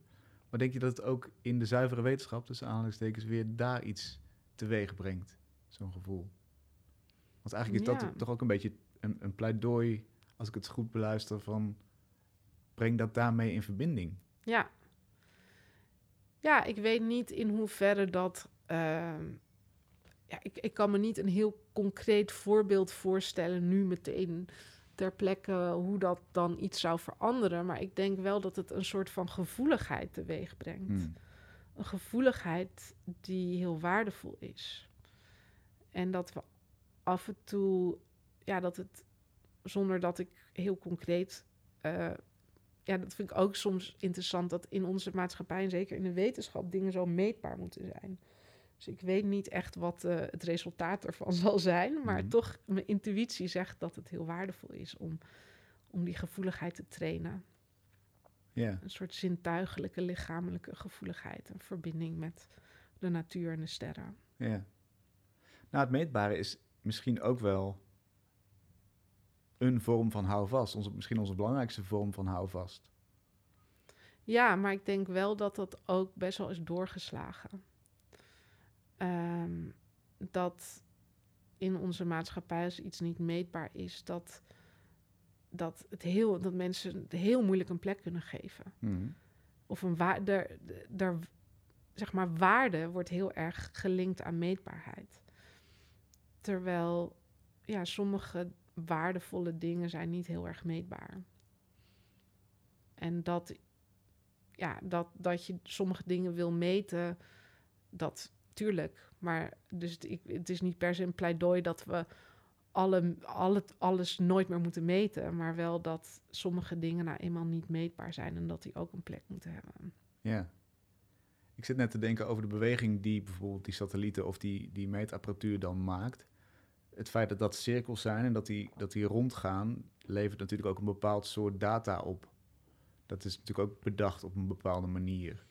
Maar denk je dat het ook in de zuivere wetenschap, tussen aanhalingstekens, weer daar iets teweeg brengt, zo'n gevoel? Want eigenlijk is dat toch ook een beetje een, een pleidooi, als ik het goed beluister, van breng dat daarmee in verbinding. Ja. Ja, ik weet niet in hoeverre dat. Ehm, ja, ik, ik kan me niet een heel concreet voorbeeld voorstellen nu meteen ter plekke hoe dat dan iets zou veranderen. Maar ik denk wel dat het een soort van gevoeligheid teweeg brengt. Hmm. Een gevoeligheid die heel waardevol is. En dat we af en toe, ja, dat het zonder dat ik heel concreet. Uh, ja, dat vind ik ook soms interessant dat in onze maatschappij en zeker in de wetenschap dingen zo meetbaar moeten zijn. Dus ik weet niet echt wat uh, het resultaat ervan zal zijn, maar mhm. toch, mijn intuïtie zegt dat het heel waardevol is om, om die gevoeligheid te trainen. Een soort zintuigelijke, lichamelijke gevoeligheid, een verbinding met de natuur en de sterren. Ja. Nou, het meetbare is misschien ook wel een vorm van houvast. Onze, misschien onze belangrijkste vorm van houvast. Ja, maar ik denk wel dat dat ook best wel is doorgeslagen. Um, dat in onze maatschappij als iets niet meetbaar is, dat, dat, het heel, dat mensen het heel moeilijk een plek kunnen geven. Mm. Of een waarde, daar, zeg maar, waarde wordt heel erg gelinkt aan meetbaarheid. Terwijl ja, sommige waardevolle dingen zijn niet heel erg meetbaar. En dat, ja, dat, dat je sommige dingen wil meten, dat tuurlijk. Maar dus het, ik, het is niet per se een pleidooi dat we alle, alle, alles nooit meer moeten meten. Maar wel dat sommige dingen nou eenmaal niet meetbaar zijn en dat die ook een plek moeten hebben. Ja. Ik zit net te denken over de beweging die bijvoorbeeld die satellieten of die, die meetapparatuur dan maakt. Het feit dat dat cirkels zijn en dat die, dat die rondgaan, levert natuurlijk ook een bepaald soort data op. Dat is natuurlijk ook bedacht op een bepaalde manier.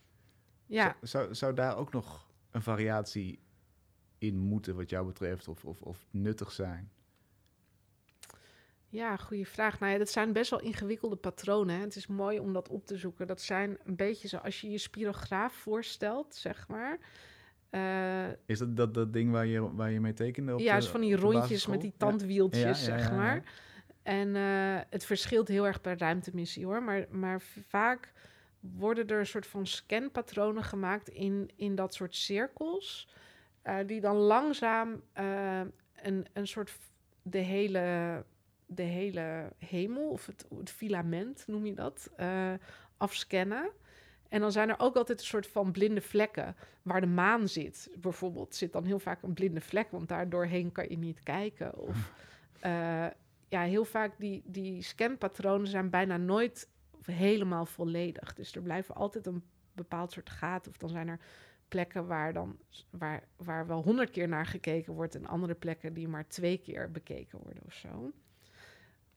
Ja. Zou, zou, zou daar ook nog een variatie in moeten, wat jou betreft, of, of, of nuttig zijn? Ja, goede vraag. Nou ja, dat zijn best wel ingewikkelde patronen. Hè. Het is mooi om dat op te zoeken. Dat zijn een beetje zoals je je spirograaf voorstelt, zeg maar. Uh, is dat, dat dat ding waar je, waar je mee tekende? Op ja, is van die rondjes met die tandwieltjes, zeg maar. En uh, het verschilt heel erg per ruimtemissie hoor. Maar, maar vaak worden er een soort van scanpatronen gemaakt in, in dat soort cirkels. Uh, die dan langzaam uh, een, een soort de hele, de hele hemel, of het, het filament noem je dat, uh, afscannen. En dan zijn er ook altijd een soort van blinde vlekken waar de maan zit. Bijvoorbeeld zit dan heel vaak een blinde vlek, want daar doorheen kan je niet kijken. Of ja, heel vaak die, die scanpatronen zijn bijna nooit helemaal volledig. Dus er blijven altijd een bepaald soort gaten. Of dan zijn er plekken waar, dan, waar, waar wel honderd keer naar gekeken wordt... en andere plekken die maar twee keer bekeken worden of zo.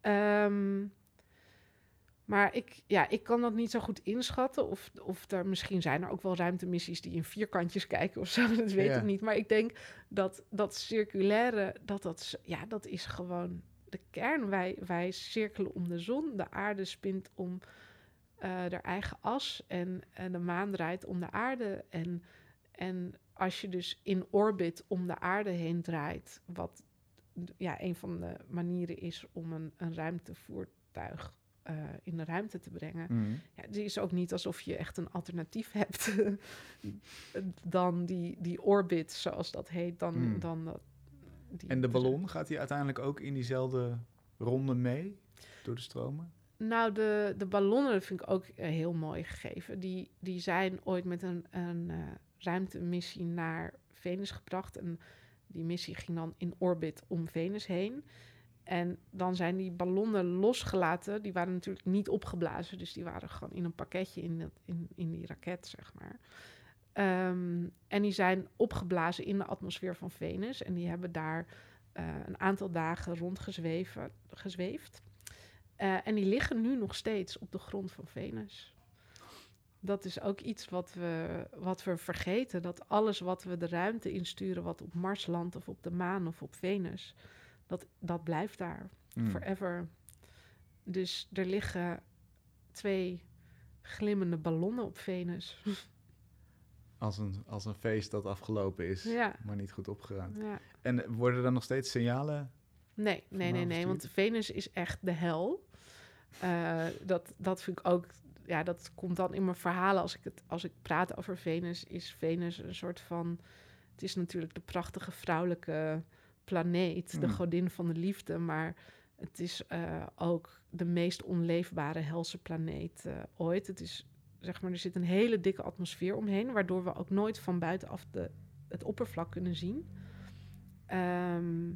Ehm, maar ik, ja, ik kan dat niet zo goed inschatten. Of, of er misschien zijn er ook wel ruimtemissies die in vierkantjes kijken of zo. Dat weet ik niet. Maar ik denk dat dat circulaire, dat, dat, ja, dat is gewoon de kern. Wij, wij cirkelen om de zon. De aarde spint om uh, haar eigen as. En, en de maan draait om de aarde. En, en als je dus in orbit om de aarde heen draait, wat ja, een van de manieren is om een, een ruimtevoertuig eh, in de ruimte te brengen. Mhm. Ja, het is ook niet alsof je echt een alternatief hebt dan die, die orbit, zoals dat heet. Dan, Hmm. dan dat, die, En de ballon, gaat die uiteindelijk ook in diezelfde ronde mee door de stromen? Nou, de, de ballonnen dat vind ik ook eh, heel mooi gegeven. Die, die zijn ooit met een, een eh, ruimtemissie naar Venus gebracht. En die missie ging dan in orbit om Venus heen. En dan zijn die ballonnen losgelaten. Die waren natuurlijk niet opgeblazen. Dus die waren gewoon in een pakketje in, dat, in, in die raket, zeg maar. Ehm, en die zijn opgeblazen in de atmosfeer van Venus. En die hebben daar eh, een aantal dagen rondgezweven, gezweefd. Eh, en die liggen nu nog steeds op de grond van Venus. Dat is ook iets wat we, wat we vergeten. Dat alles wat we de ruimte insturen, wat op Mars landt of op de maan of op Venus, dat, dat blijft daar Mm. forever. Dus er liggen twee glimmende ballonnen op Venus. Als een, als een feest dat afgelopen is, Ja. maar niet goed opgeruimd. ja. En worden er nog steeds signalen? Nee, nee, nee, nee. Want Venus is echt de hel. Eh, dat, dat vind ik ook. Ja, dat komt dan in mijn verhalen als ik, het, als ik praat over Venus. Is Venus een soort van. Het is natuurlijk de prachtige vrouwelijke planeet, de Hmm. godin van de liefde. Maar het is eh, ook de meest onleefbare helse planeet eh, ooit. Het is zeg maar, er zit een hele dikke atmosfeer omheen, waardoor we ook nooit van buitenaf de, het oppervlak kunnen zien. Ehm,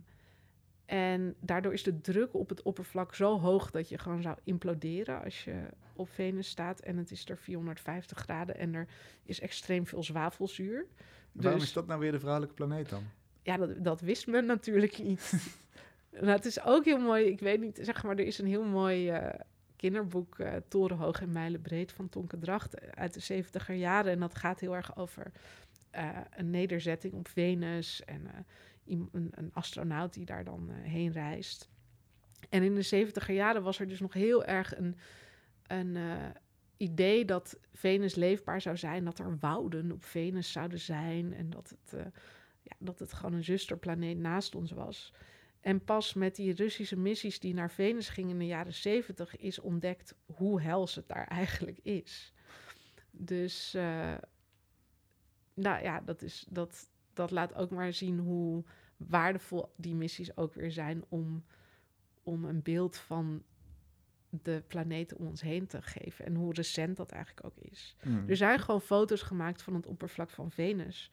en daardoor is de druk op het oppervlak zo hoog dat je gewoon zou imploderen als je op Venus staat. En het is er 450 graden en er is extreem veel zwavelzuur. Waarom Dus- is dat nou weer de vrouwelijke planeet dan? Ja, dat, dat wist men natuurlijk niet. nou, het is ook heel mooi, ik weet niet, zeg maar, er is een heel mooi eh, kinderboek, eh, Torenhoog en Mijlenbreed van Tonke Dracht uit de 70 jaren. En dat gaat heel erg over eh, een nederzetting op Venus en eh, een, een astronaut die daar dan heen reist. En in de 70 jaren was er dus nog heel erg een, een idee dat Venus leefbaar zou zijn, dat er wouden op Venus zouden zijn en dat het, ja, dat het gewoon een zusterplaneet naast ons was. En pas met die Russische missies die naar Venus gingen in de jaren 70 is ontdekt hoe hels het daar eigenlijk is. Dus eh, nou ja, dat, is, dat, dat laat ook maar zien hoe waardevol die missies ook weer zijn om, om een beeld van de planeten om ons heen te geven. En hoe recent dat eigenlijk ook is. Hmm. Er zijn gewoon foto's gemaakt van het oppervlak van Venus.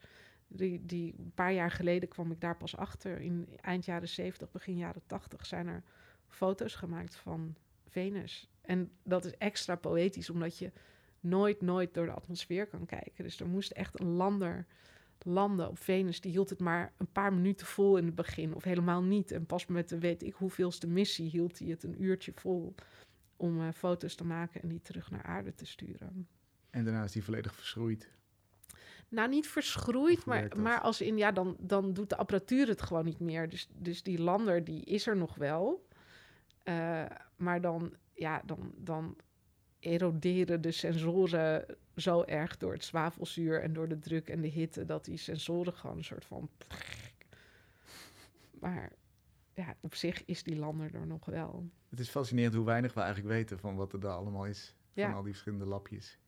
Die, die, een paar jaar geleden kwam ik daar pas achter. In eind jaren 70, begin jaren 80 zijn er foto's gemaakt van Venus. En dat is extra poëtisch, omdat je nooit, nooit door de atmosfeer kan kijken. Dus er moest echt een lander landen op Venus. Die hield het maar een paar minuten vol in het begin, of helemaal niet. En pas met de weet ik hoeveelste missie hield hij het een uurtje vol om eh, foto's te maken en die terug naar aarde te sturen. En daarna is die volledig verschroeid. Nou, niet verschroeid, maar, maar als in, ja, dan, dan doet de apparatuur het gewoon niet meer. Dus, dus die lander, die is er nog wel. Eh, maar dan, ja, dan, dan eroderen de sensoren zo erg door het zwavelzuur en door de druk en de hitte, dat die sensoren gewoon een soort van... Maar ja, op zich is die lander er nog wel. Het is fascinerend hoe weinig we eigenlijk weten van wat er daar allemaal is. Van Ja. al die verschillende lapjes.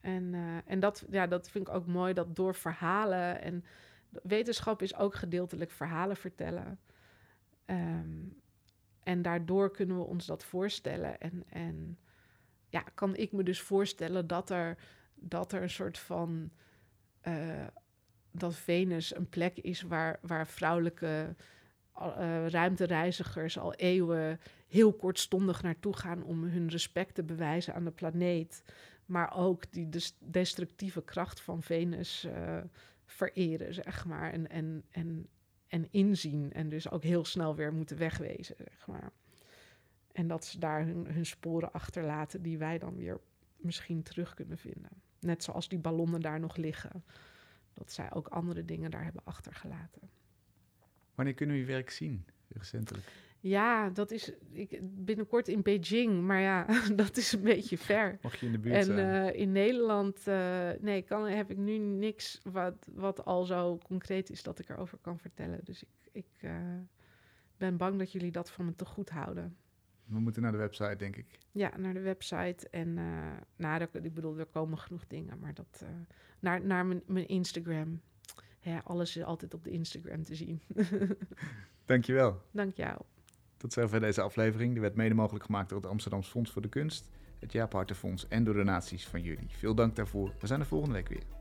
En, eh, en dat, ja, dat vind ik ook mooi, dat door verhalen en wetenschap is ook gedeeltelijk verhalen vertellen. Ehm, en daardoor kunnen we ons dat voorstellen. En, en ja, kan ik me dus voorstellen dat er, dat er een soort van. eh, dat Venus een plek is waar, waar vrouwelijke eh, ruimtereizigers al eeuwen heel kortstondig naartoe gaan om hun respect te bewijzen aan de planeet maar ook die des- destructieve kracht van Venus eh, vereren, zeg maar. En, en, en, en inzien. En dus ook heel snel weer moeten wegwezen, zeg maar. En dat ze daar hun, hun sporen achterlaten die wij dan weer misschien terug kunnen vinden. Net zoals die ballonnen daar nog liggen. Dat zij ook andere dingen daar hebben achtergelaten. Wanneer kunnen we je werk zien, recentelijk? Ja, dat is ik, binnenkort in Beijing. Maar ja, dat is een beetje ver. Mocht je in de buurt En zijn? eh, in Nederland, eh, nee, kan, heb ik nu niks wat, wat al zo concreet is dat ik erover kan vertellen. Dus ik, ik eh, ben bang dat jullie dat van me te goed houden. We moeten naar de website, denk ik. Ja, naar de website. En uh, nou, ik bedoel, er komen genoeg dingen. Maar dat, uh, naar, naar mijn, mijn Instagram. Ja, alles is altijd op de Instagram te zien. Dankjewel. Dank jou. Tot zover deze aflevering. Die werd mede mogelijk gemaakt door het Amsterdams Fonds voor de Kunst, het Jaap Hartenfonds en door donaties van jullie. Veel dank daarvoor. We zijn er volgende week weer.